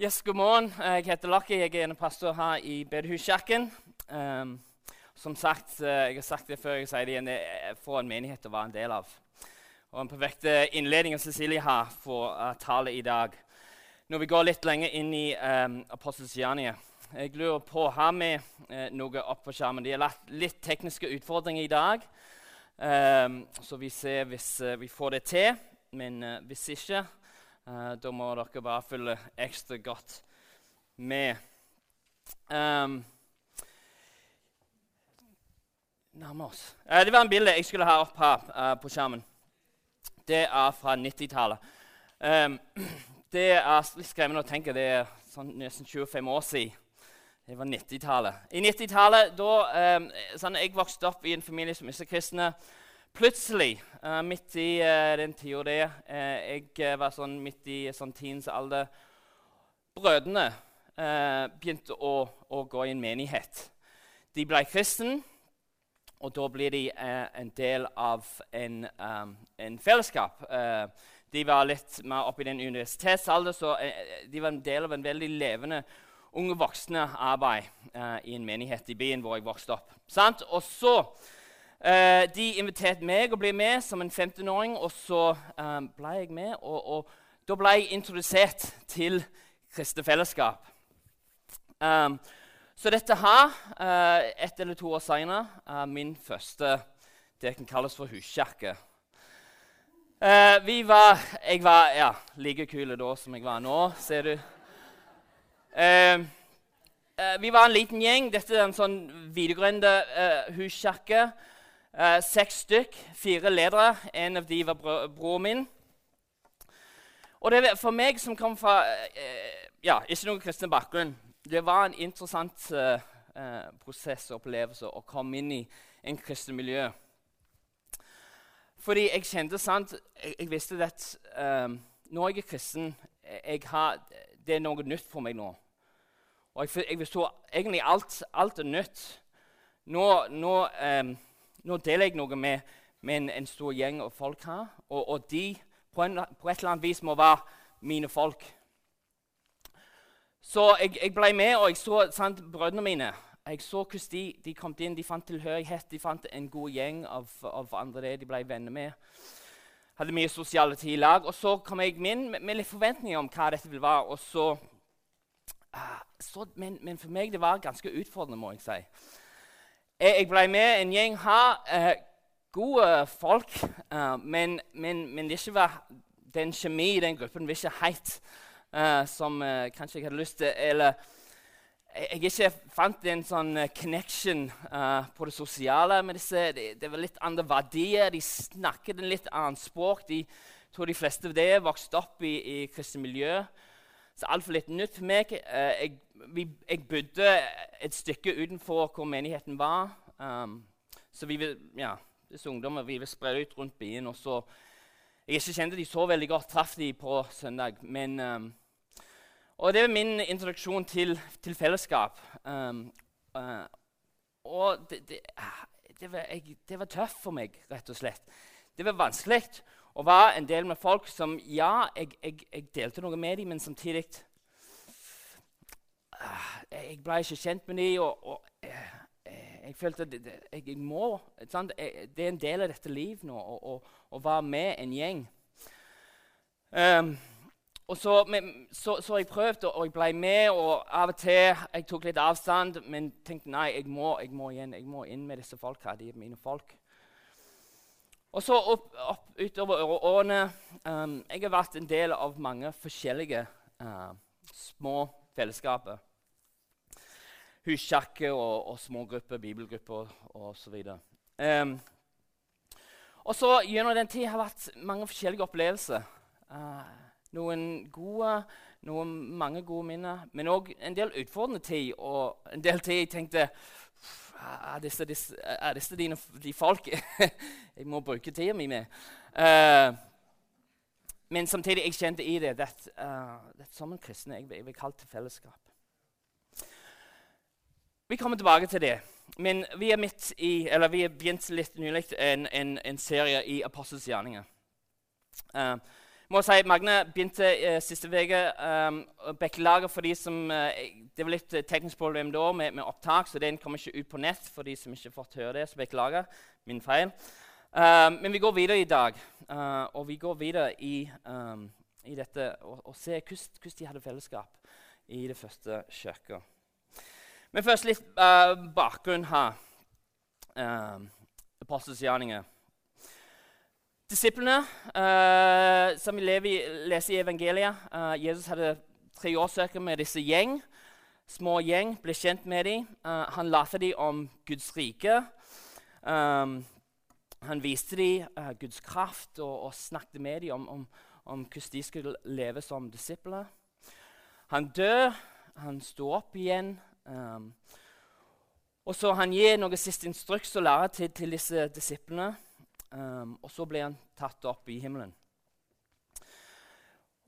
Yes, god morgen. Jeg heter Lucky. Jeg er en pastor her i Bedehuskirken. Um, som sagt, uh, Jeg har sagt det før, jeg sier det igjen, det er for en menighet å være en del av. Og En perfekte innledning av Cecilie her for uh, tale i dag. Når vi går litt lenger inn i um, Apostelens Jeg lurer på Har vi uh, noe opp på skjermen? De har lagt litt tekniske utfordringer i dag. Um, så vi ser hvis uh, vi får det til. Men hvis ikke Uh, da må dere bare følge ekstra godt med. Um, nærmer oss. Uh, det var en bilde jeg skulle ha opp her uh, på skjermen. Det er fra 90-tallet. Um, det er litt skremmende å tenke. Det er sånn, nesten 25 år siden. Det var 90-tallet. I 90-tallet, da um, sånn, Jeg vokste opp i en familie som ikke kristne. Plutselig, uh, midt i uh, den tida det uh, Jeg var sånn midt i sånn teens alder Brødrene begynte å, å, gå i en menighet. De ble kristne, og da blir de en del av en, um, en fellesskap. de var litt mer oppe i den universitetsalder, så de var en del av en veldig levende unge voksne arbeid i en menighet i byen hvor jeg vokste opp. Sant? Og så Uh, de inviterte meg å bli med som en 15-åring, og så um, ble jeg med. Og, og, da ble jeg introdusert til kristent fellesskap. Um, så dette her, uh, ett eller to år seinere, er min første det kan kalles for huskirke. Uh, vi var Jeg var ja, like kul da som jeg var nå, ser du. vi var en liten gjeng. Dette er en sånn videregående uh, huskirke. Uh, seks stykk, fire ledere. En av de var bro min. Og det, For meg som kom fra eh, ja, ikke noen kristen bakgrunn, det var en interessant eh, prosess og opplevelse å komme inn i en kristen miljø. Fordi jeg kjente sant, jeg, jeg visste at når jeg er kristen jeg har, Det er noe nytt for meg nå. Og jeg, jeg forsto egentlig alt, alt er nytt. Nå, nå nå deler jeg noe med, med en, stor gjeng av folk her. Og, og de på, en, på, et eller annet vis må være mine folk. Så jeg, jeg ble med, og jeg så sant, brødrene mine. Jeg så hvordan de, de, kom inn. De fant tilhørighet, de fant en god gjeng av, av andre det de ble venner med. Hadde mye sosiale tid i lag. Og så kom jeg inn med, med litt forventninger om hva dette ville være. Og så, uh, så men, men, for meg det var ganske utfordrende, må jeg si. Jeg ble med en gjeng her. Eh, gode folk, eh, men, men, men, det ikke var den kjemi i den gruppen var ikke helt eh, som kanskje jeg hadde lyst til. Eller jeg ikke fant en sånn connection uh, på det sosiale med disse. Det, det, var litt andre verdier. De snakket en litt annet språk. De tror de fleste av det vokste opp i, i kristent miljø. Så altfor litt nytt for meg. jeg vi, jeg bodde et stykke utenfor hvor menigheten var. Um, så vi vil, ja, disse ungdommer vi vil spre ut rundt byen. og så, Jeg ikke kjente de så veldig godt, traff de på søndag. men... Um, og det er min introduksjon til, til fellesskap. Um, uh, og det, det, det, var, jeg, det, var, tøft for meg, rett og slett. Det var vanskelig å var en del med folk som Ja, jeg, jeg, jeg delte noe med dem, men samtidig Ah, jeg ble ikke kjent med dem, og, og eh, eh, jeg følte at jeg, jeg må sant? Det er en del av dette livet nå å være med en gjeng. Um, og så, men, så, så, jeg prøvde, og jeg ble med, og av og til jeg tok litt avstand, men tenkte nei, jeg må, jeg må igjen, jeg må inn med disse folka. De er mine folk. Og så opp, opp utover årene um, Jeg har vært en del av mange forskjellige uh, små fellesskaper huskirke og, og smågrupper, bibelgrupper osv. Um, og så Gjennom den tid har det vært mange forskjellige opplevelser. Uh, noen gode, noen mange gode minner, men òg en del utfordrende tid. Og en del tid jeg tenkte Er disse, disse, er disse dine, de folk jeg må bruke tida mi med? Uh, men samtidig jeg kjente i det at uh, som en kristen jeg, jeg vil kalle til fellesskap. Vi kommer tilbake til det. Men er vi har begynt litt nylig en, en, en serie i Apostels gjerninger. Uh, må si Magne begynte eh, siste uke. Um, Beklager for de som eh, Det var litt eh, teknisk problem da med, med, opptak, så den kommer ikke ut på nett for de som ikke har fått høre det. Så beklager. Min feil. Um, men vi går videre i dag, uh, og vi går videre i, um, i dette og, og ser hvordan de hadde fellesskap i det første kirka. Men først litt uh, bakgrunn her. Uh, Apostels gjerninger. Disiplene, uh, som vi leser i evangeliet uh, Jesus hadde tre årsøker med disse gjeng. Små gjeng, ble kjent med dem. Uh, han lærte dem om Guds rike. Um, han viste dem Guds kraft og, og, snakket med dem om, om, om, hvordan de skulle leve som disipler. Han døde, han sto opp igjen. Um, og så Han gir noen siste instruks og lærer til, til disse disiplene. Um, og så ble han tatt opp i himmelen.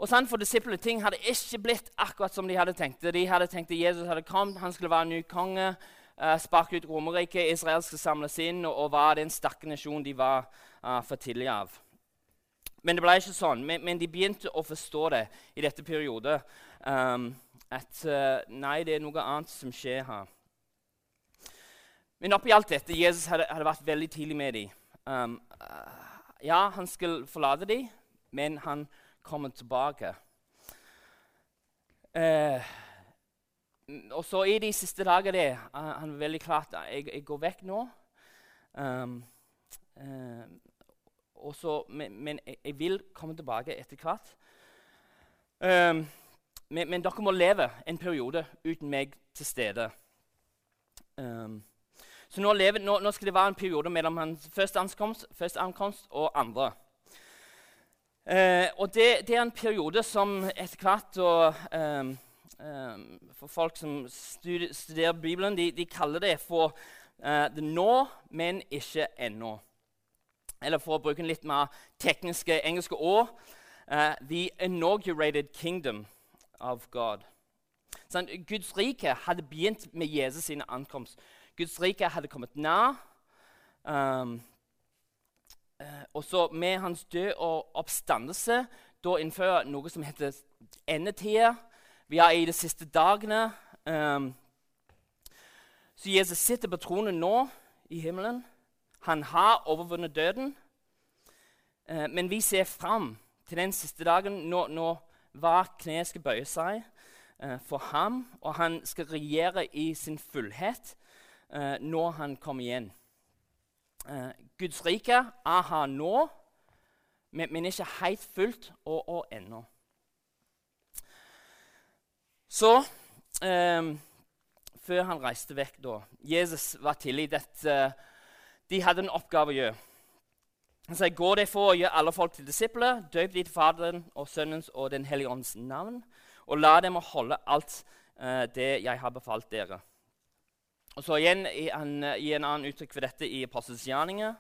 Og sånn For disiplene ting hadde ikke blitt akkurat som de hadde tenkt. De hadde tenkt at Jesus hadde kommet, han skulle være en ny konge, uh, sparke ut Romerriket, Israel skulle samles inn og, og være den sterke nasjonen de var uh, for tidlig av. Men det ble ikke sånn. Men, men, de begynte å forstå det i dette periodet. Um, at uh, nei, det er noe annet som skjer her. Men oppi alt dette, Jesus hadde, hadde vært veldig tidlig med dem. Um, uh, ja, han skulle forlate dem, men han kommer tilbake. Uh, og så i de siste dagene uh, han var veldig klart jeg, jeg går vekk nå. Um, så, men, men jeg, jeg, vil komme tilbake etter hvert. Um, men, men, dere må leve en periode uten meg til stede. Um, så nå, lever, nå, nå, skal det være en periode mellom hans første ankomst, første ankomst og andre. Eh, og det, det, er en periode som etter hvert og, eh, eh, For folk som studer, studerer Bibelen, de, de, kaller det for eh, det nå, men ikke ennå. Eller for å bruke en litt mer tekniske engelske ord uh, The inaugurated kingdom of God. Sånn, Guds rike hadde begynt med Jesus' sine ankomst. Guds rike hadde kommet nær. Um, uh, og så med hans død og oppstandelse da innfører noe som heter endetida. Vi er i de siste dagene. Um, så Jesus sitter på tronen nå i himmelen. Han har overvunnet døden. Uh, men vi ser fram til den siste dagen når, når hver kne skal bøye seg uh, for ham, og han skal regjere i sin fullhet eh, når han kommer igjen. Eh, Guds rike er her nå, men, men ikke helt fullt og, og ennå. Så eh, Før han reiste vekk, da Jesus var tilgitt at uh, de hadde en oppgave å gjøre. Han sier, 'Gå det for å gjøre alle folk til disipler, døp de til Faderen og Sønnens og Den hellige ånds navn,' 'og la dem å holde alt eh, det jeg har befalt dere.' Og så igjen han, gir en annen uttrykk for dette i Apostels gjerninger.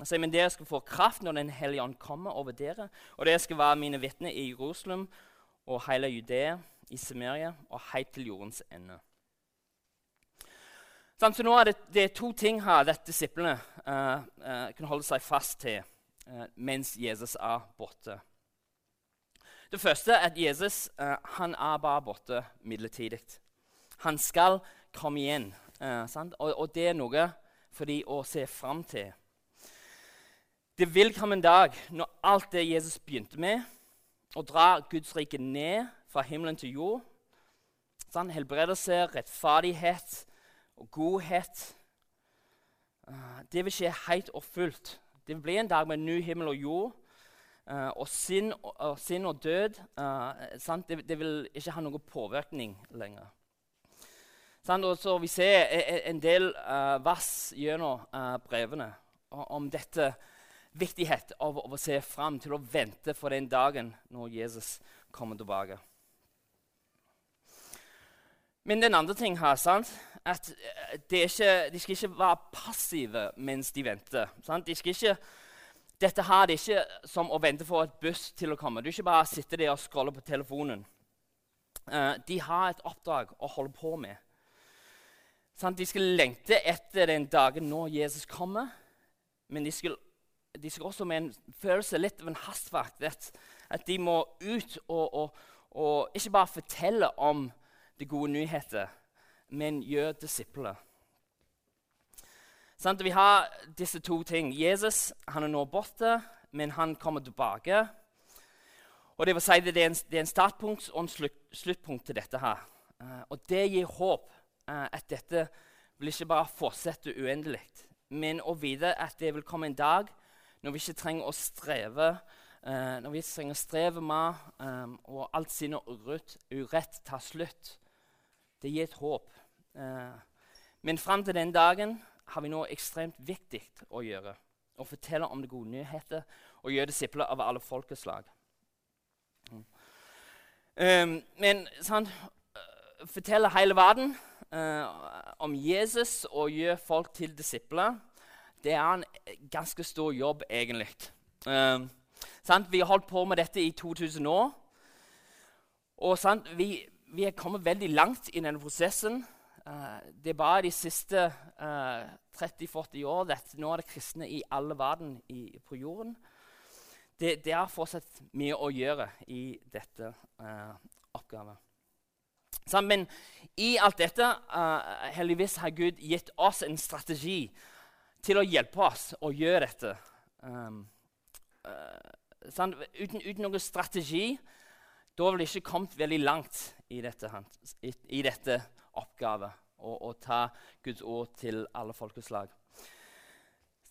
Han sier, men dere skal få kraft når Den hellige ånd kommer over dere. Og dere skal være mine vitner i Jerusalem og hele Judea, i Samaria og helt til jordens ende. Så nå er det, det, er to ting her dette disiplene uh, uh, kan holde seg fast til uh, mens Jesus er borte. Det første er at Jesus han er bare borte midlertidig. Han skal komme igjen. Eh, og, og, det er noe for de å se fram til. Det vil komme en dag når alt det Jesus begynte med, å dra Guds rike ned fra himmelen til jord sant? Helbredelse, rettferdighet og godhet uh, Det vil skje helt og fullt. Det vil bli en dag med ny himmel og jord. Uh, og, synd, og, og, synd og død uh, det, det, vil ikke ha noen påvirkning lenger. Så vi ser e, e, en del uh, vers gjennom brevene om dette viktighet av, å se fram til å vente for den dagen når Jesus kommer tilbake. Men den andre ting her, sant? at eh, ikke, de skal ikke være passive mens de venter. De ikke, dette her det er ikke som å vente for et buss til å komme. Du ikke bare sitte der og scroller på telefonen. De har et oppdrag å holde på med. Sånn, de skal lengte etter den dagen når Jesus kommer. Men de skal, de skulle også med en følelse litt av en hastverk. at de må ut og, og, og ikke bare fortelle om de gode nyheter, men gjøre disipler. Sånn, vi har disse to ting. Jesus han er nå borte, men han kommer tilbake. Og Det vil si det er en, det er en startpunkt og en slutt, sluttpunkt til dette. her. Uh, og Det gir håp at dette vil ikke bare fortsette uendelig, men å vite at det vil komme en dag når vi ikke trenger å streve, uh, når vi ikke trenger å streve med, um, og alt sin urett, urett tar slutt. Det gir et håp. men fram til den dagen har vi noe ekstremt viktig å gjøre. Å fortelle om det gode nyheter og gjøre disipler av alle folkeslag. Mm. Um, men sant, fortelle hele verden uh, om Jesus og gjøre folk til disipler, det er en ganske stor jobb, egentlig. Um, vi har holdt på med dette i 2000 år. Og sant, vi, vi er kommet veldig langt i denne prosessen. Uh, det er bare de siste uh, eh, 30-40 år at nå er det kristne i alle verden i, på jorden. Det, det, er fortsatt mye å gjøre i dette uh, oppgaven. Men i alt dette heldigvis har Gud gitt oss en strategi til å hjelpe oss å gjøre dette. Um, sånn, uten, uten noen strategi da ville vi ikke kommet veldig langt i dette, i, i dette oppgave å, ta Guds ord til alle folkeslag.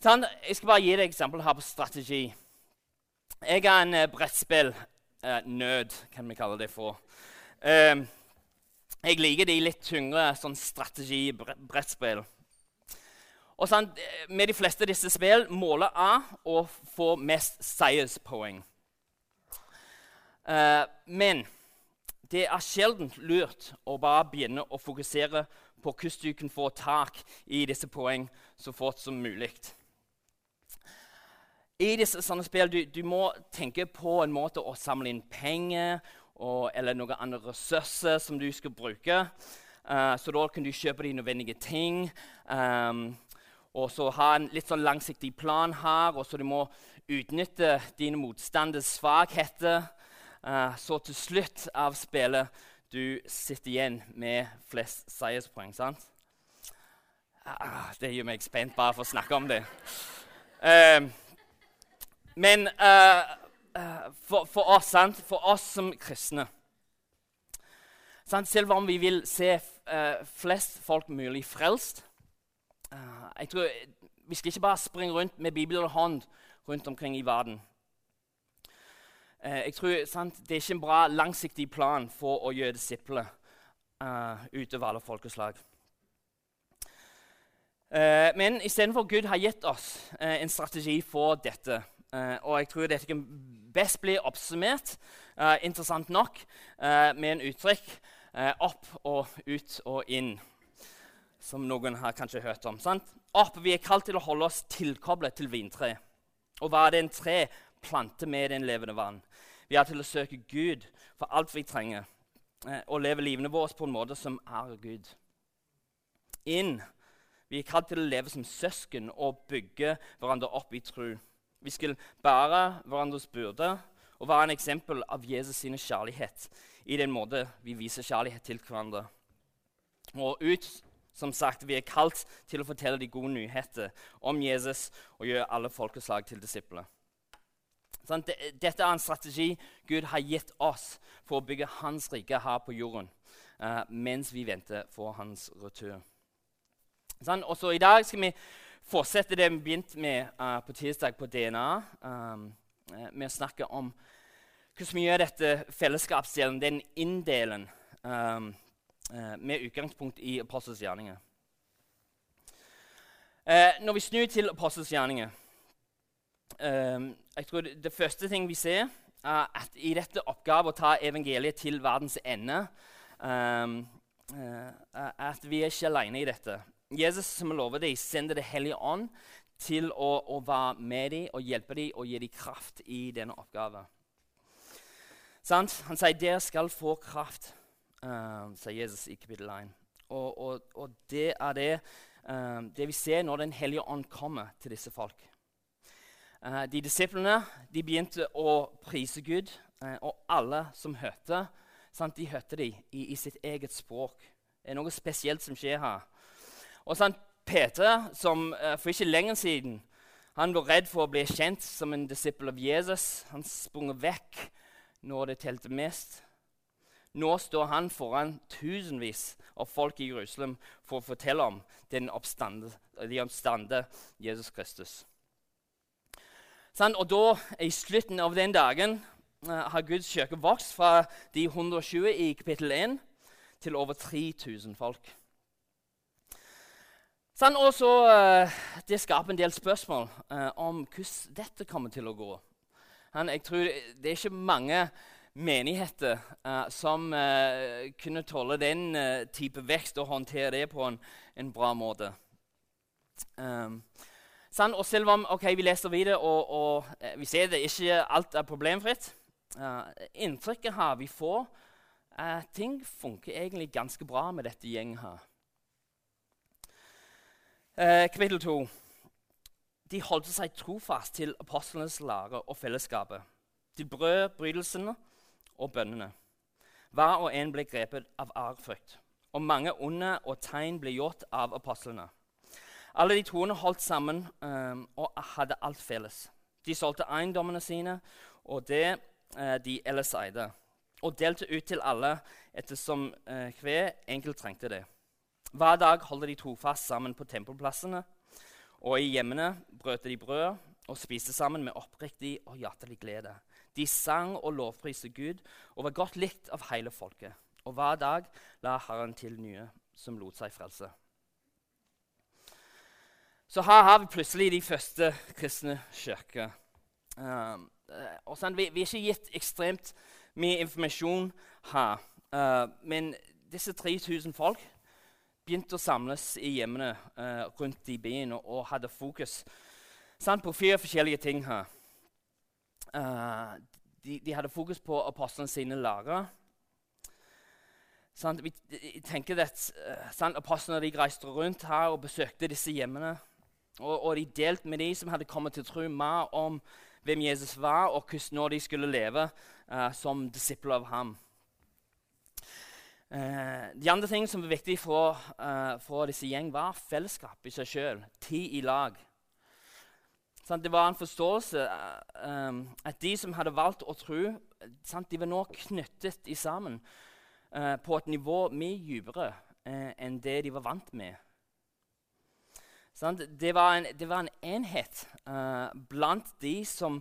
Sånn, jeg skal bare gi deg et eksempel her på strategi. Jeg er en uh, brettspill-nød, uh, kan vi kalle det for. Uh, jeg liker de litt tyngre sånn strategi-brettspill. Og sånn, Med de fleste av disse spill måler A å få mest seierspoeng. Uh, men det er sjelden lurt å bare begynne å fokusere på hvordan du kan få tak i disse poeng så fort som mulig. I disse sånne spill du, du må tenke på en måte å samle inn penger og, eller noen andre ressurser som du skal bruke. Uh, så da kan du kjøpe de nødvendige ting. Um, og så ha en litt sånn langsiktig plan her. Og så du må utnytte dine motstanders svakheter. Uh, så til slutt av spillet du sitter igjen med flest seierspoeng. sant? Uh, det gjør meg spent bare for å snakke om det. Uh, men for, for, oss, sant? for oss som kristne sant? Selv om vi vil se flest folk mulig frelst jeg tror, Vi skal ikke bare springe rundt med Bibelen i hånd rundt omkring i verden. Uh, jeg tror sant, Det er ikke en bra langsiktig plan for å gjøre disipler uh, utover alle folkeslag. Uh, men istedenfor Gud har gitt oss uh, en strategi for dette. Uh, og jeg tror dette kan best bli oppsummert, interessant nok, med en uttrykk opp og ut og inn. Som noen har kanskje hørt om. Sant? Opp, Vi er kalt til å holde oss tilkoblet til vintreet. Og hva er det en tre planter med den levende vann? Vi er til å søke Gud for alt vi trenger, og leve livene våre på en måte som er Gud. Inn. Vi er kalt til å leve som søsken og bygge hverandre opp i tro. Vi skulle bære hverandres byrde og være en eksempel av Jesus' sin kjærlighet i den måte vi viser kjærlighet til hverandre. Og ut, som sagt, Vi er kalt til å fortelle de gode nyheter om Jesus og gjøre alle folkeslag til disipler. Dette er en strategi Gud har gitt oss for å bygge Hans rike her på jorden uh, mens vi venter på Hans retur. Sånn, også I dag skal vi fortsette det vi begynte med uh, på tirsdag på DNA. Um, uh, med å snakke om hvordan vi gjør dette fellesskapsdelen, den inndelen, um, med utgangspunkt i apostels gjerninger. når vi snur til apostels gjerninger um, jeg tror det, det, første ting vi ser, er at i dette oppgaven å ta evangeliet til verdens ende, um, uh, at vi er ikke alene i dette. Jesus som lover dem, sender Det hellige ånd til å, å, være med dem og hjelpe dem og gi dem kraft i denne oppgaven. Han sier dere skal få kraft, uh, sier Jesus i kapittel 1. Og, og, og det er det, uh, det vi ser når Den hellige ånd kommer til disse folk. Uh, de disiplene de begynte å prise Gud og alle som hørte, sant, de hørte de i, i, sitt eget språk. Det er noe spesielt som skjer her. Og sant, Peter, som eh, for ikke lenger siden han var redd for å bli kjent som en disippel av Jesus, han sprang vekk når det telte mest. Nå står han foran tusenvis av folk i Jerusalem for å fortelle om den oppstande, de oppstande Jesus Kristus. Sånn, og da, I slutten av den dagen uh, har Guds kirke vokst fra de 120 i kapittel 1 til over 3000 folk. Sånn, og så, uh, Det skaper en del spørsmål eh, om hvordan dette kommer til å gå. Han, jeg tror Det er ikke mange menigheter eh, som eh, kunne tåle den uh, type vekst og håndtere det på en, en bra måte. Um, sånn, og selv om okay, vi leser videre og, og vi ser det ikke alt er problemfritt Inntrykket her vi får, er at ting funker egentlig ganske bra med dette gjengen her. Kapittel 2. De holdt seg trofast til apostlenes lære og fellesskapet, til brødbrytelsene og bønnene. Hver og en ble grepet av ærfrykt, og mange onde og tegn ble gjort av apostlene. Alle de troende holdt sammen um, og hadde alt felles. De solgte eiendommene sine og det uh, de ellers eide, og delte ut til alle ettersom uh, hver enkelt trengte det. Hver dag holder de trofast sammen på tempelplassene, og i hjemmene brøt de brød og spiste sammen med oppriktig og hjertelig glede de sang og lovpriste Gud og var godt likt av hele folket. Og hver dag la Herren til nye som lot seg frelse. Så her har vi plutselig de første kristne kirker. Um, sånn, vi, vi, er ikke gitt ekstremt mye informasjon her. Uh, men disse 3000 folk begynte å samles i hjemmene uh, rundt i byen og, og hadde fokus sant, på fire forskjellige ting her. Uh, de, de, hadde fokus på apostlene sine lagre. Sant, vi, jeg tenker at sant, Apostlene de reiste rundt her og besøkte disse hjemmene. Og, og de delte med de som hadde kommet til tro mer om hvem Jesus var, og hvordan de skulle leve uh, som disipler av ham. Uh, de andre tingene som var viktig for, eh, for disse gjeng, var fellesskap i seg sjøl. Tid i lag. Sånn, Det var en forståelse eh, at de som hadde valgt å tro, sant? de var nå knyttet i sammen uh, på et nivå mye dypere uh, enn det de var vant med. Sånn, Det var, en, det, var en, enhet blant de som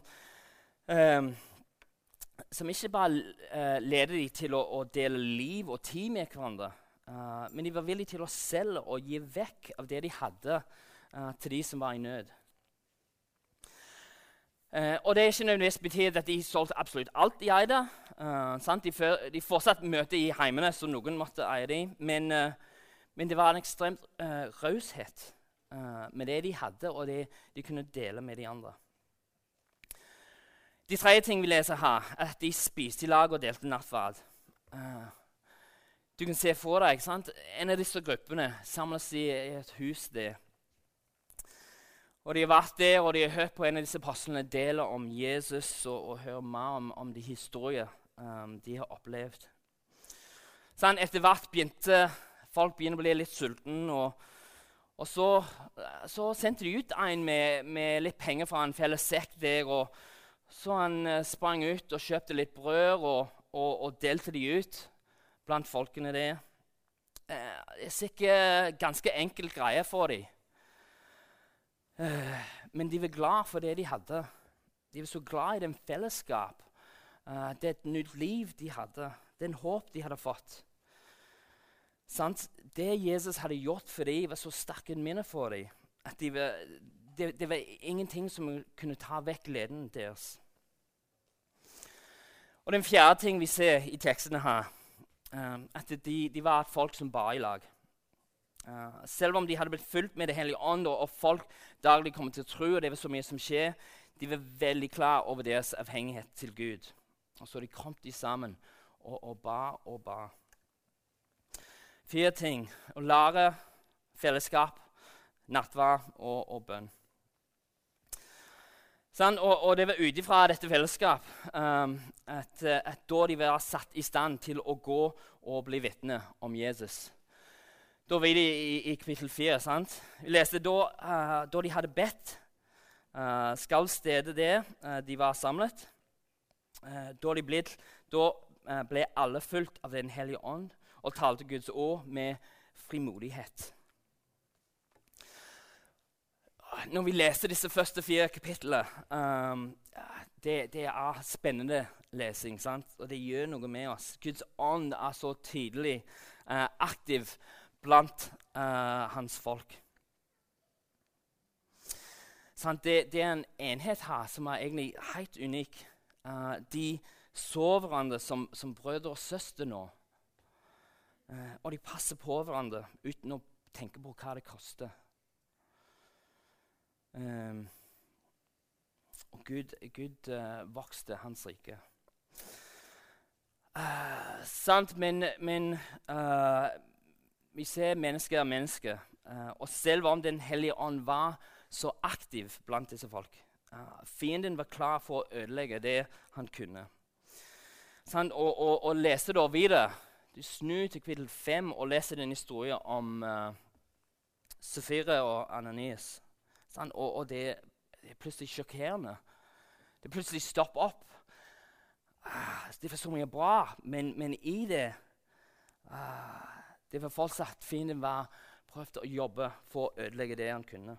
som ikke bare uh, leder dem til å, å, dele liv og tid med hverandre, uh, men de var villige til å selge og gi vekk av det de hadde, uh, til de som var i nød. Og det er ikke nødvendigvis betyr at de solgte absolutt alt de eide. De, før, de fortsatt møter i heimene, så noen måtte eie dem. Men, men, det var en ekstremt raushet med det de hadde, og det de kunne dele med de andre. De tredje ting vi leser her, er at de spiste i lag og delte nattverd. du kan se for deg sant? en av disse gruppene samles i et hus der. Og De har vært der og de har hørt på en av disse apostlene dele om Jesus og, og høre mer om, om de historier um, de har opplevd. Sånn, etter hvert begynte folk begynne å bli litt sultne. Og, og så, så, sendte de ut en med, med, litt penger fra en felles sekk der. og Så han uh, sprang ut og kjøpte litt brød og, og, og delte de ut blant folkene der. Uh, det er sikkert ganske enkel greie for dem. Uh, men de var glad for det de hadde. De var så glad i den fellesskap. Det er et nytt liv de hadde. Den håp de hadde fått. Sant? Det Jesus hadde gjort for dem, var så sterke minner minne for dem at de var, det, det, var ingenting som kunne ta vekk gleden deres. Og Den fjerde ting vi ser i tekstene her, um, at de, de var folk som ba i lag. Uh, selv om de hadde blitt fulgt med Det hellige ånd, og folk daglig kommer til å tro, og det var så mye som skjer, de var veldig klar over deres avhengighet til Gud. Og så de kom de sammen og, og ba og ba. Fire ting. Å lære, fellesskap, nattverd og, og bønn. Sånn, og, og, det var ut ifra dette fellesskap um, at, at, da de var satt i stand til å gå og bli vitne om Jesus. Da var de i, i kapittel 4. sant? Vi leste da, uh, da de hadde bedt, uh, skal stedet der uh, de var samlet. da de ble, da ble alle fulgt av Den hellige ånd og talte Guds ord med frimodighet når vi leser disse første fire kapitlene um, det, det, er spennende lesing, sant? og det gjør noe med oss. Guds ånd er så tydelig uh, aktiv blant uh, hans folk. Sant? Det, det, er en enhet her som er egentlig helt unik. Uh, de så hverandre som, som brødre og søstre nå. og de passer på hverandre uten å tenke på hva det koster. Um, og Gud, Gud uh, vokste hans rike. Uh, sant, men, men uh, vi ser mennesker er mennesker. og selv om Den hellige ånd var så aktiv blant disse folk Fienden var klar for å ødelegge det han kunne. Sant, og, og, og leste da videre. Du snur til kapittel 5 og leser den historien om uh, Sefire og Ananias. Sånn, og, og det, det, er plutselig sjokkerende. Det plutselig stopper opp. Ah, det var så mye bra, men, men i det ah, Det var fortsatt fienden var prøvde å jobbe for å ødelegge det han kunne.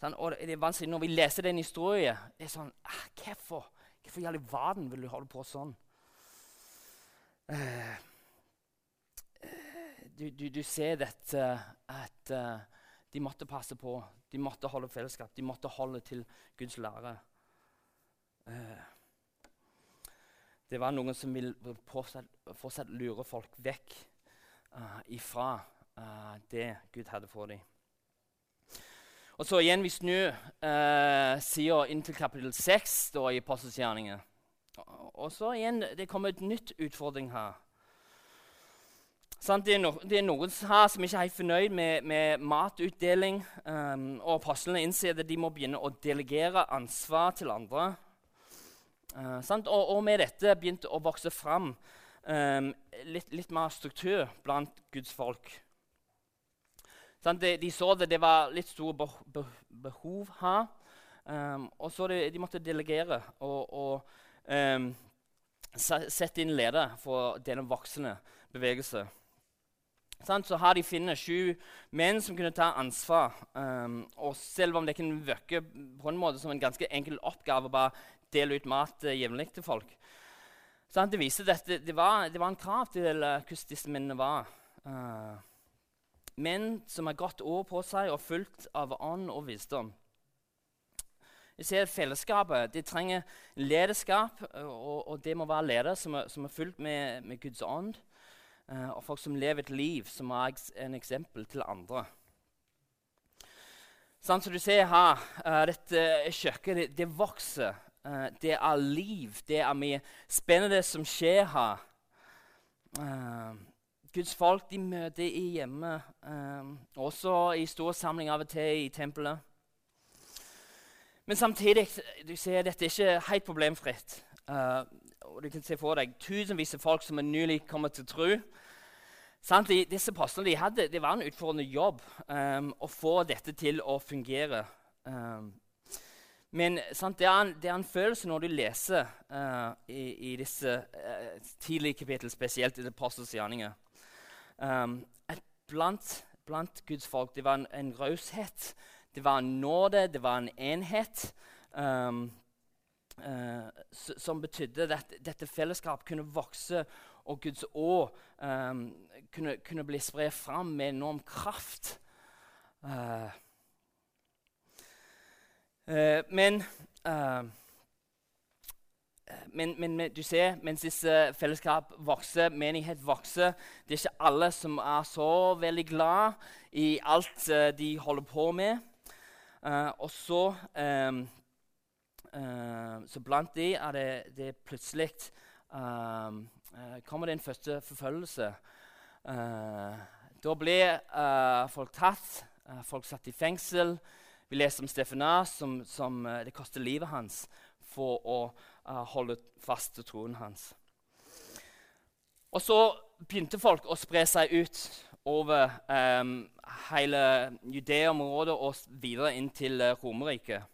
Sånn, og det er vanskelig Når vi leser den historien, det er sånn ah, Hvorfor Hvorfor i all verden vil du holde på sånn? Uh, du, du, du, ser dette at uh, de måtte passe på. De måtte holde fellesskap. De måtte holde til Guds lære. Uh, det var noen som ville fortsatt, lure folk vekk uh, ifra uh, det Gud hadde for dem. Og så igjen, Vi snur uh, sida inn til kapittel 6 i Apostelsgjerningen. Og så igjen, det kommer et nytt utfordring her. Det er, no, det, er noen her som ikke er helt fornøyd med, med matutdeling. Um, og apostlene innser at de må begynne å delegere ansvar til andre. Uh, og, og, med dette begynte å vokse fram um, litt, litt, mer struktur blant Guds folk. De, de, så det, det var litt store behov her. Um, og så de, de måtte delegere og, og sette inn leder for denne voksende bevegelse. Så har de funnet sju menn som kunne ta ansvar. Um, og selv om det kan virke på en måte som en ganske enkel oppgave å bare dele ut mat uh, jevnlig til folk, så det viser at det, var, det var en krav til uh, hvordan disse mennene var. Uh, menn som har godt ord på seg og fulgt av ånd og visdom. Vi ser Fellesskapet De trenger lederskap, og, og det må være ledere som er, som er fulgt med, med Guds ånd. Uh, og folk som lever et liv som er en eksempel til andre. Sånn som du ser her, uh, dette kjøkkenet det, vokser. Uh, det er liv. Det er mye spennende som skjer her. Guds folk de møter i hjemmet, også i store samlinger av og til i tempelet. Men samtidig du ser dette er ikke helt problemfritt. Og du kan se for deg Tusenvis av folk som er nylig kommet til tro. De, disse postene de hadde, det var en utfordrende jobb um, å få dette til å fungere. Um, men sant, det, er en, det, er en, følelse når du leser uh, i, i, disse uh, tidlige kapittel, spesielt i Apostels gjerninger, um, at blant, blant, Guds folk det var en, en raushet, det var en nåde, det var en enhet. Um, uh, som betydde at dette fellesskap kunne vokse og Guds ord um, kunne, kunne, bli spredt fram med enorm kraft. Uh, uh, men, uh, men, men, du ser, mens disse fellesskap vokser, menighet vokser Det er ikke alle som er så veldig glad i alt de holder på med. og så um, Så blant de er det, det plutselig uh, kommer det en første forfølgelse. Uh, da uh, folk tatt, folk satt i fengsel. Vi leser om Stefanas, som, som uh, det koster livet hans for å uh, holde fast til troen hans. Og så begynte folk å spre seg ut over um, hele Judea-området og videre inn til uh, Romerriket.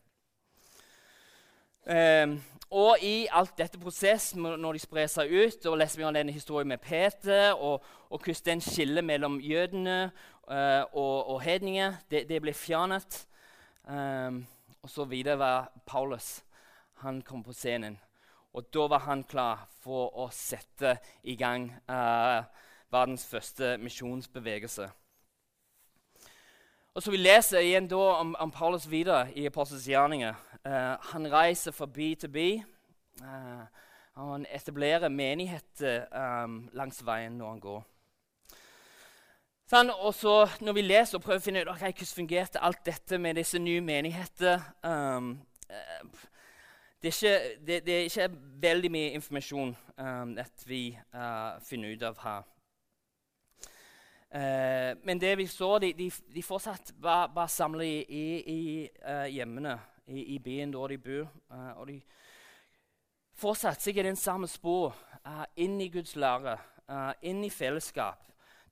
Um, og i alt dette prosessen, når de sprer seg ut, og leser vi om denne historien med Peter, og, og hvordan den skiller mellom jødene eh, og, og hedninger, det, det ble fjernet. Eh, og så videre var Paulus. Han kom på scenen. Og da var han klar for å sette i gang uh, verdens første misjonsbevegelse. Og så Vi leser igjen da om, om Paulus videre i Apostels gjerninger. Uh, han reiser fra by til by. Uh, han etablerer menigheter um, langs veien når han går. Sånn, og så Når vi leser og prøver å finne ut okay, hvordan fungerte alt dette med disse nye menigheter um, det, er ikke, det, det, er ikke, veldig mye informasjon um, at vi uh, finner ut av her. Uh, men det vi så, de, de, de fortsatt var, var samlet i, i, i uh, hjemmene, i, i, byen der de bor. Uh, og de fortsatte seg i den samme spor, inn i Guds lære, inn i fellesskap.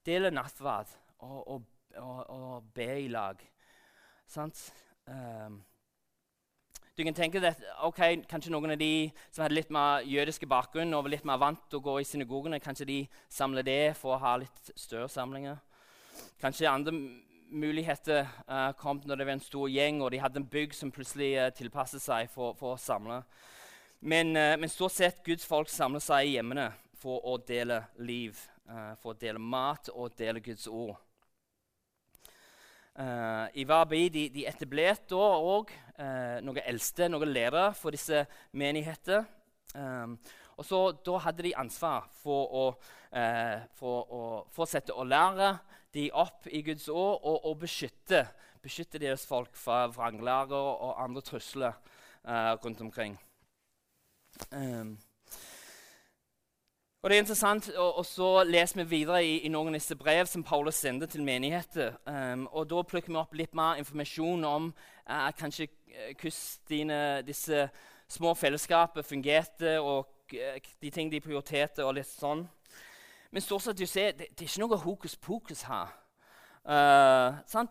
Dele nattverd og, og, og, og, be i lag. Sant? Um, du kan tenke deg, ok, Kanskje noen av de som hadde litt mer jødiske bakgrunn og var litt mer vant til å gå i synagogene, kanskje de samler det for å ha litt større samlinger. Kanskje andre muligheter uh, kom når det var en stor gjeng og de hadde en bygg som plutselig uh, tilpasset seg for, for, å samle. Men, uh, men stort sett Guds folk samler seg i hjemmene for å dele liv, uh, for å dele mat og dele Guds ord. Uh, I Vabi de, de etablerte òg uh, noen eldste, noen ledere for disse menigheter. Um, og så Da hadde de ansvar for å, uh, for å fortsette å lære de opp i Guds år og, og beskytte, beskytte, deres folk fra vranglærer og andre trusler rundt omkring. Um, og det er interessant, og, og Så leser vi videre i, i, noen av disse brev som Paulus sender til menigheter. Um, og Da plukker vi opp litt mer informasjon om uh, kanskje uh, hvordan disse små fellesskapene fungerte, og uh, de ting de prioriterte. og litt sånn. Men stort sett du ser, det, det er ikke noe hokus pokus her.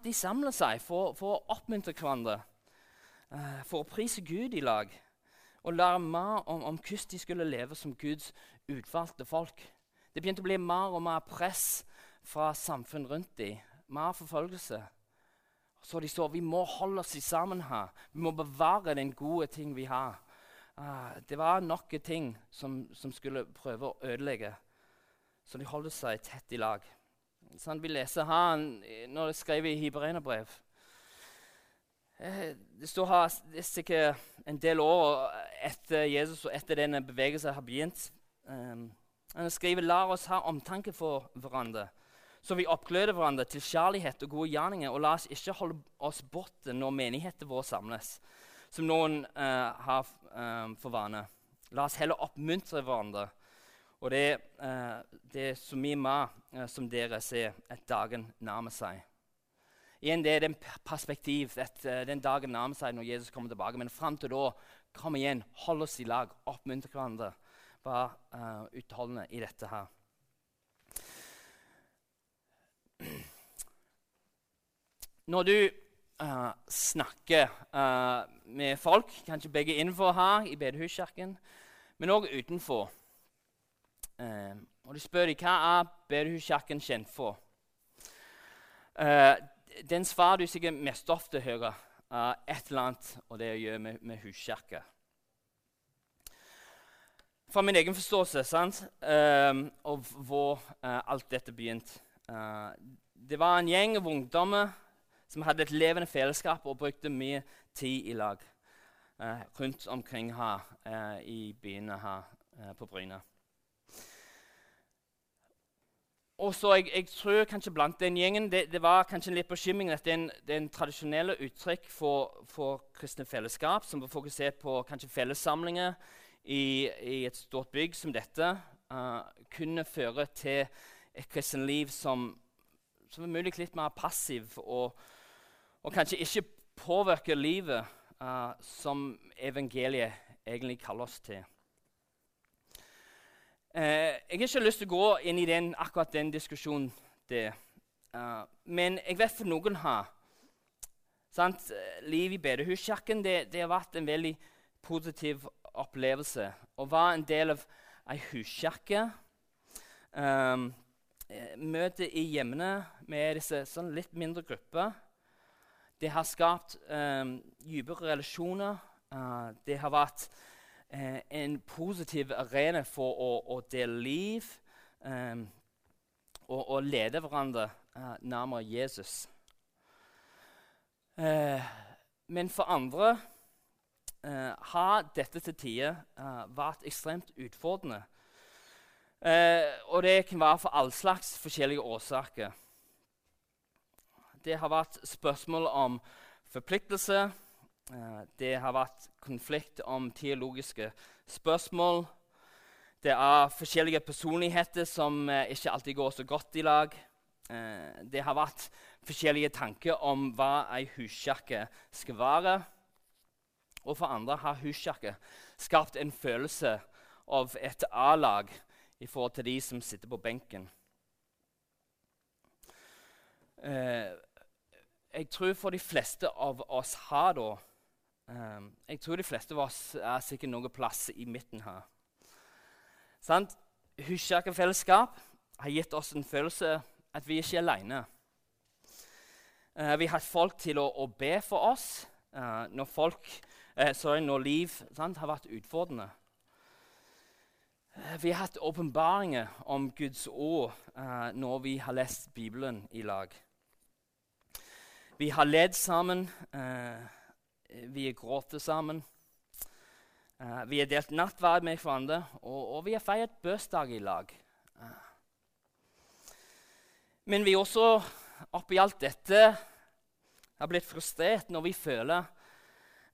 de samler seg for, for å oppmuntre hverandre, for å prise Gud i lag og lære mer om, om hvordan de skulle leve som Guds utvalgte folk. Det begynte å bli mer og mer press fra samfunn rundt dem. Mer forfølgelse. Så de så vi må holde oss sammen her. Vi må bevare den gode ting vi har. Uh, det var noen ting som, som, skulle prøve å ødelegge. Så de holdt seg tett i lag. Sånn, vi leser her når det skrev i Hiberenerbrev. Eh, det står her det er sikkert en del år etter Jesus og etter denne bevegelsen har begynt. Um, han skriver la oss ha omtanke for hverandre, så vi oppgløder hverandre til kjærlighet og gode gjerninger. Og la oss ikke holde oss borte når menigheten vår samles, som noen uh, har um, for vane. La oss heller oppmuntre hverandre. Og det, uh, det er så mye mer uh, som dere ser at dagen nærmer seg. Igjen, Det er den perspektiv at uh, den dagen nærmer seg når Jesus kommer tilbake. Men fram til da, kom igjen, hold oss i lag, oppmuntre hverandre. Vær uh, utholdende i dette her. Når du uh, snakker uh, med folk, kanskje begge innenfor her i bedehuskirken, men òg utenfor Og du spør dem hva er bedehuskirken kjent for, den svar du sikkert mest ofte hører uh, et eller annet, og det gjør med, med huskirke. Fra min egen forståelse sant? Uh, av hvor uh, alt dette begynte. Uh, det var en gjeng av ungdommer som hadde et levende fellesskap og brukte mye tid i lag rundt omkring her i byene her på Bryne. Og så jeg, jeg, tror kanskje blant den gjengen det, det var kanskje litt bekymring at den, den tradisjonelle uttrykk for, for, kristne fellesskap, som var fokusert på kanskje fellessamlinger i, i et stort bygg som dette, uh, kunne føre til et kristenliv som, som er mulig litt mer passiv, og, og kanskje ikke påvirker livet uh, som evangeliet egentlig kaller oss til. Uh, jeg har ikke lyst til å gå inn i den, akkurat den diskusjonen. der. Uh, men jeg vet for noen her sant? Liv i bedehuskirken det, det, har vært en veldig positiv opplevelse. Å være en del av ei huskirke um, Eh, i hjemmene med disse sånn litt mindre grupper. Det har skapt um, dypere relasjoner. Uh, det har vært uh, en positiv arena for å, å dele liv um, og, og, lede hverandre uh, nærmere Jesus. men for andre har dette til tider vært ekstremt utfordrende. Eh, og det kan være for all slags forskjellige årsaker. Det har vært spørsmål om forpliktelse. Eh, det har vært konflikt om teologiske spørsmål. Det er forskjellige personligheter som eh, ikke alltid går så godt i lag. Eh, det har vært forskjellige tanker om hva ei huskirke skal være. Og for andre har huskirke skapt en følelse av et A-lag i forhold til de som sitter på benken. Eh, jeg tror for de fleste av oss har da eh, Jeg tror de fleste av oss er sikkert noen plass i midten her. Sant? Huskirkefellesskap har gitt oss en følelse at vi ikke er alene. Eh, vi har hatt folk til å, å be for oss eh, når, folk, eh, sorry, når liv sant, har vært utfordrende. Vi har hatt åpenbaringer om Guds ord eh, når vi har lest Bibelen i lag. Vi har ledd sammen, eh, vi har grått sammen. Uh, vi har delt nattverd med hverandre, og, og, vi har feiret bursdag i lag. Men vi også, oppi alt dette, har blitt frustrert når vi føler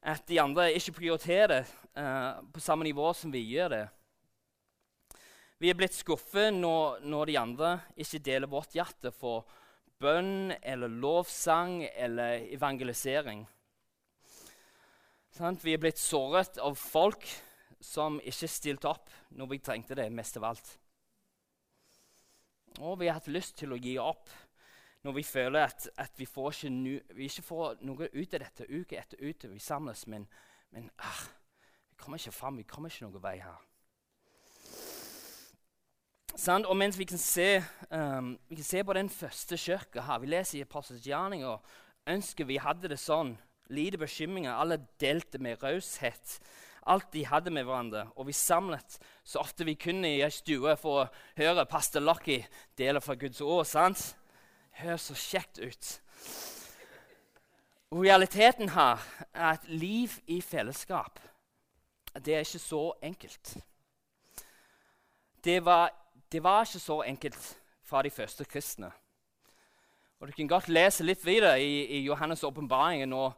at de andre ikke prioriterer på samme nivå som vi gjør det. Vi er blitt skuffet når, når, de andre ikke deler vårt hjerte for bønn eller lovsang eller evangelisering. Sånn, vi er blitt såret av folk som ikke stilte opp når vi trengte det mest av alt. Og vi har hatt lyst til å gi opp når vi føler at, at vi, får ikke nu, vi, ikke får noe ut av dette uke etter uke. Vi samles, men, men ah, vi kommer ikke fram. Vi kommer ikke noen vei her. Sånn, og mens vi kan, se, um, vi kan se på den første kirka her Vi leser i Apostelens gjerninger ønsker vi hadde det sånn. Lite bekymringer. Alle delte med raushet. Alt de hadde med hverandre. Og vi samlet så ofte vi kunne i ei stue for å høre pastor Lucky dele fra Guds ord. sant? Høres så kjekt ut. Realiteten her er at liv i fellesskap det er ikke så enkelt. Det var det var ikke så enkelt fra de første kristne. Og Du kan godt lese litt videre i, i Johannes' åpenbaring når,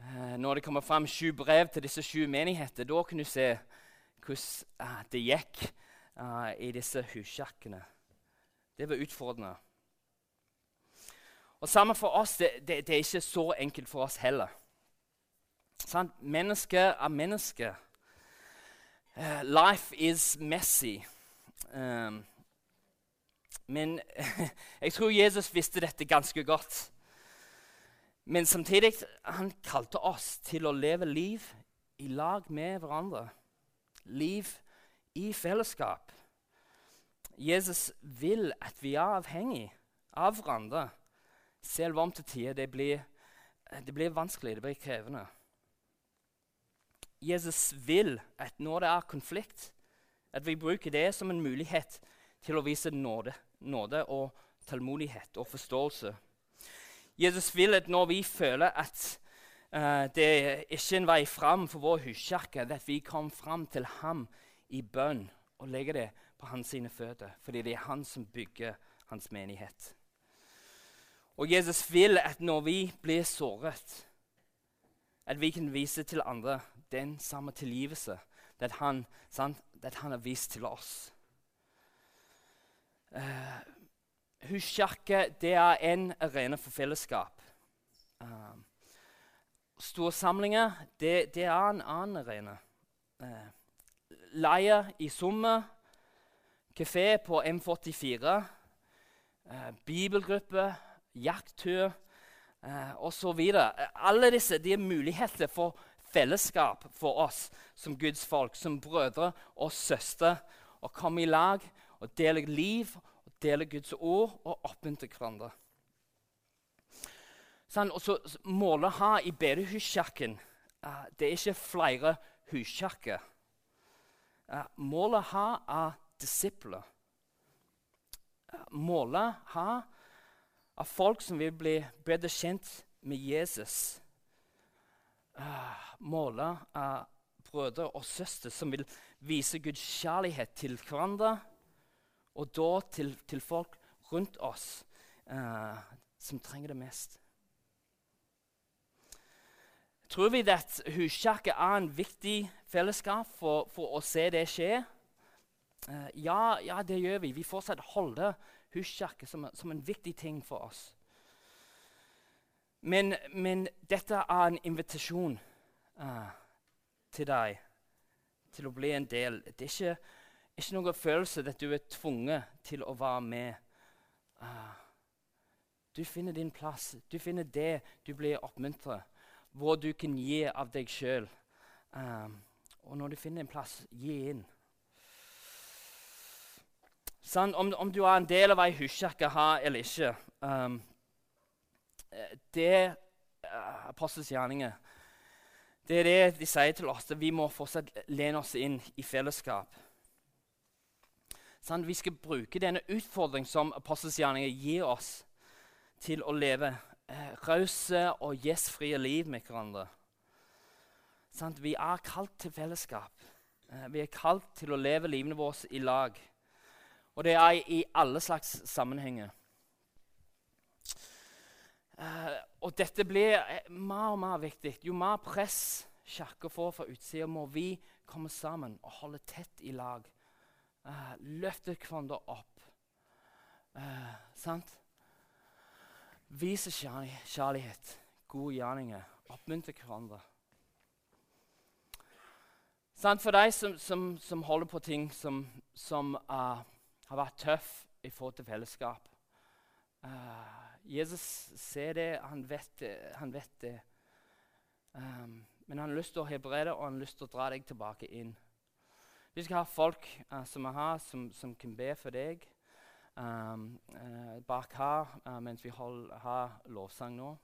eh, når det kommer fram sju brev til disse sju menigheter. Da kan du se hvordan eh, det gikk uh, i disse huskirkene. Det var utfordrende. Og Sammen for oss, det, det, det, er ikke så enkelt for oss heller. Sånn? Menneske er menneske. Uh, life is messy. Um, men jeg tror Jesus visste dette ganske godt. Men samtidig han kalte oss til å leve liv i lag med hverandre. Liv i fellesskap. Jesus vil at vi er avhengig av hverandre, selv om til tider det blir, det blir vanskelig, det blir krevende. Jesus vil at når det er konflikt, at vi bruker det som en mulighet til å vise nåde, nåde og tålmodighet og forståelse. Jesus vil at når vi føler at uh, det ikke er en vei fram for vår huskirke, at vi kommer fram til ham i bønn og legger det på hans sine føtter, fordi det er han som bygger hans menighet. Og Jesus vil at når vi blir såret, at vi kan vise til andre den samme tilgivelse. Det han, han har vist til oss. Uh, Huskirke det er en arena for fellesskap. Uh, store samlinger, det, det er en annen arena. Uh, leie i sommer, kafé på M44, uh, bibelgruppe, jakttur eh, osv. Alle disse de er muligheter for fellesskap for oss som Guds folk, som brødre og søstre. Å komme i lag og dele liv, og dele Guds ord og oppmuntre hverandre. Sånn, og så Målet ha i bedehuskirken uh, det er ikke flere huskirker. Uh, målet ha er disipler. Uh, målet ha er folk som vil bli bedre kjent med Jesus. Uh, av er brødre og søstre som vil vise Guds kjærlighet til hverandre, og da til, til folk rundt oss som trenger det mest. Tror vi at huskirke er en viktig fellesskap for, for å se det skje? Uh, ja, ja, det gjør vi. Vi fortsatt holder huskirke som, som, en viktig ting for oss. Men, men dette er en invitasjon uh, til deg til å bli en del. Det er ikke, ikke noen følelse at du er tvunget til å være med. Uh, du finner din plass. Du finner det du blir oppmuntret hvor du kan gi av deg sjøl. Um, og når du finner en plass, gi inn. Sånn, om, om, du er en del av ei huskirke eller ikke um, Det er uh, apostels gjerninger. Det er det de sier til oss. at Vi må fortsatt lene oss inn i fellesskap. Sånn, vi skal bruke denne utfordringen som apostels gjerninger gir oss, til å leve eh, rause og gjestfrie liv med hverandre. Sånn, Vi er kalt til fellesskap. Eh, vi er kalt til å leve livene våre i lag. Og det er i alle slags sammenhenger. Eh, og dette blir eh, mer og mer viktig. Jo mer press Kirka får fra utsida, må vi komme sammen og holde tett i lag. Uh, løfte hverandre opp. Sant? Vise kjærlighet, gode gjerninger, oppmuntre hverandre. For deg som, som, som, holder på ting som, som uh, har vært tøff i forhold til fellesskap uh, Jesus ser det, han vet det. Han vet det. Um, men han har lyst til å helbrede og han har lyst til å dra deg tilbake inn. Vi skal ha folk uh, som vi har, som, som kan be for deg um, uh, bak her uh, mens vi hold, har lovsang nå.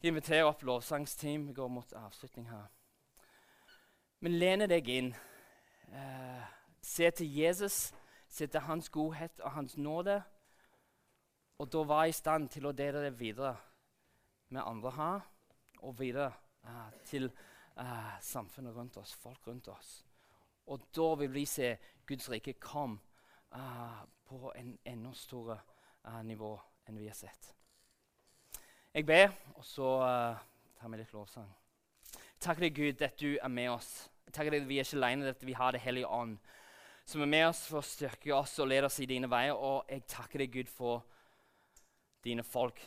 Vi inviterer opp lovsangsteam. Vi går mot avslutning her. Men lene deg inn. Se til Jesus, se til hans godhet og hans nåde. Og da var jeg i stand til å dele det videre med andre her, og videre til samfunnet rundt oss, folk rundt oss. Og da vil vi se Guds rike komme uh, på en enda større uh, nivå enn vi har sett. Jeg ber, og så uh, tar vi litt lovsang. Takk deg, Gud, at du er med oss. Takk deg at vi er ikke alene, at vi har Det hellige ånd, som er med oss for å styrke oss og lede oss i dine veier. Og jeg takker deg, Gud, for dine folk,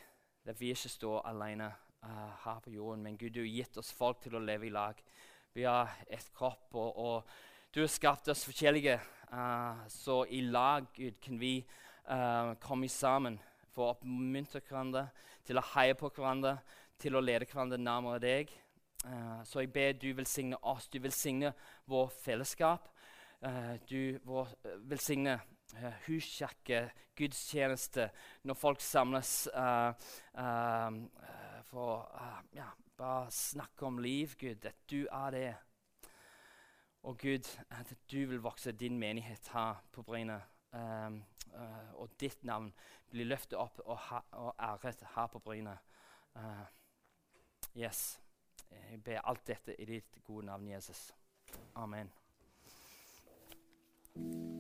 at vi ikke står alene uh, her på jorden. Men Gud, du har gitt oss folk til å leve i lag. Vi har et kropp, og, og du har skapt oss forskjellige Uh, så i lag, Gud, kan vi uh, komme sammen for å oppmuntre hverandre, til å heie på hverandre, til å lede hverandre nærmere deg. Så jeg ber du velsigne oss, du velsigne vår fellesskap. Du vår, velsigne uh, huskirke, gudstjeneste, når folk samles for ja, bare snakke om liv, Gud, at du er det. Og Gud, at du vil vokse din menighet her på Bryne. Um, uh, og ditt navn blir løftet opp og, ha, og æret her på Bryne. Uh, yes. Jeg ber alt dette i ditt gode navn, Jesus. Amen. Thank you.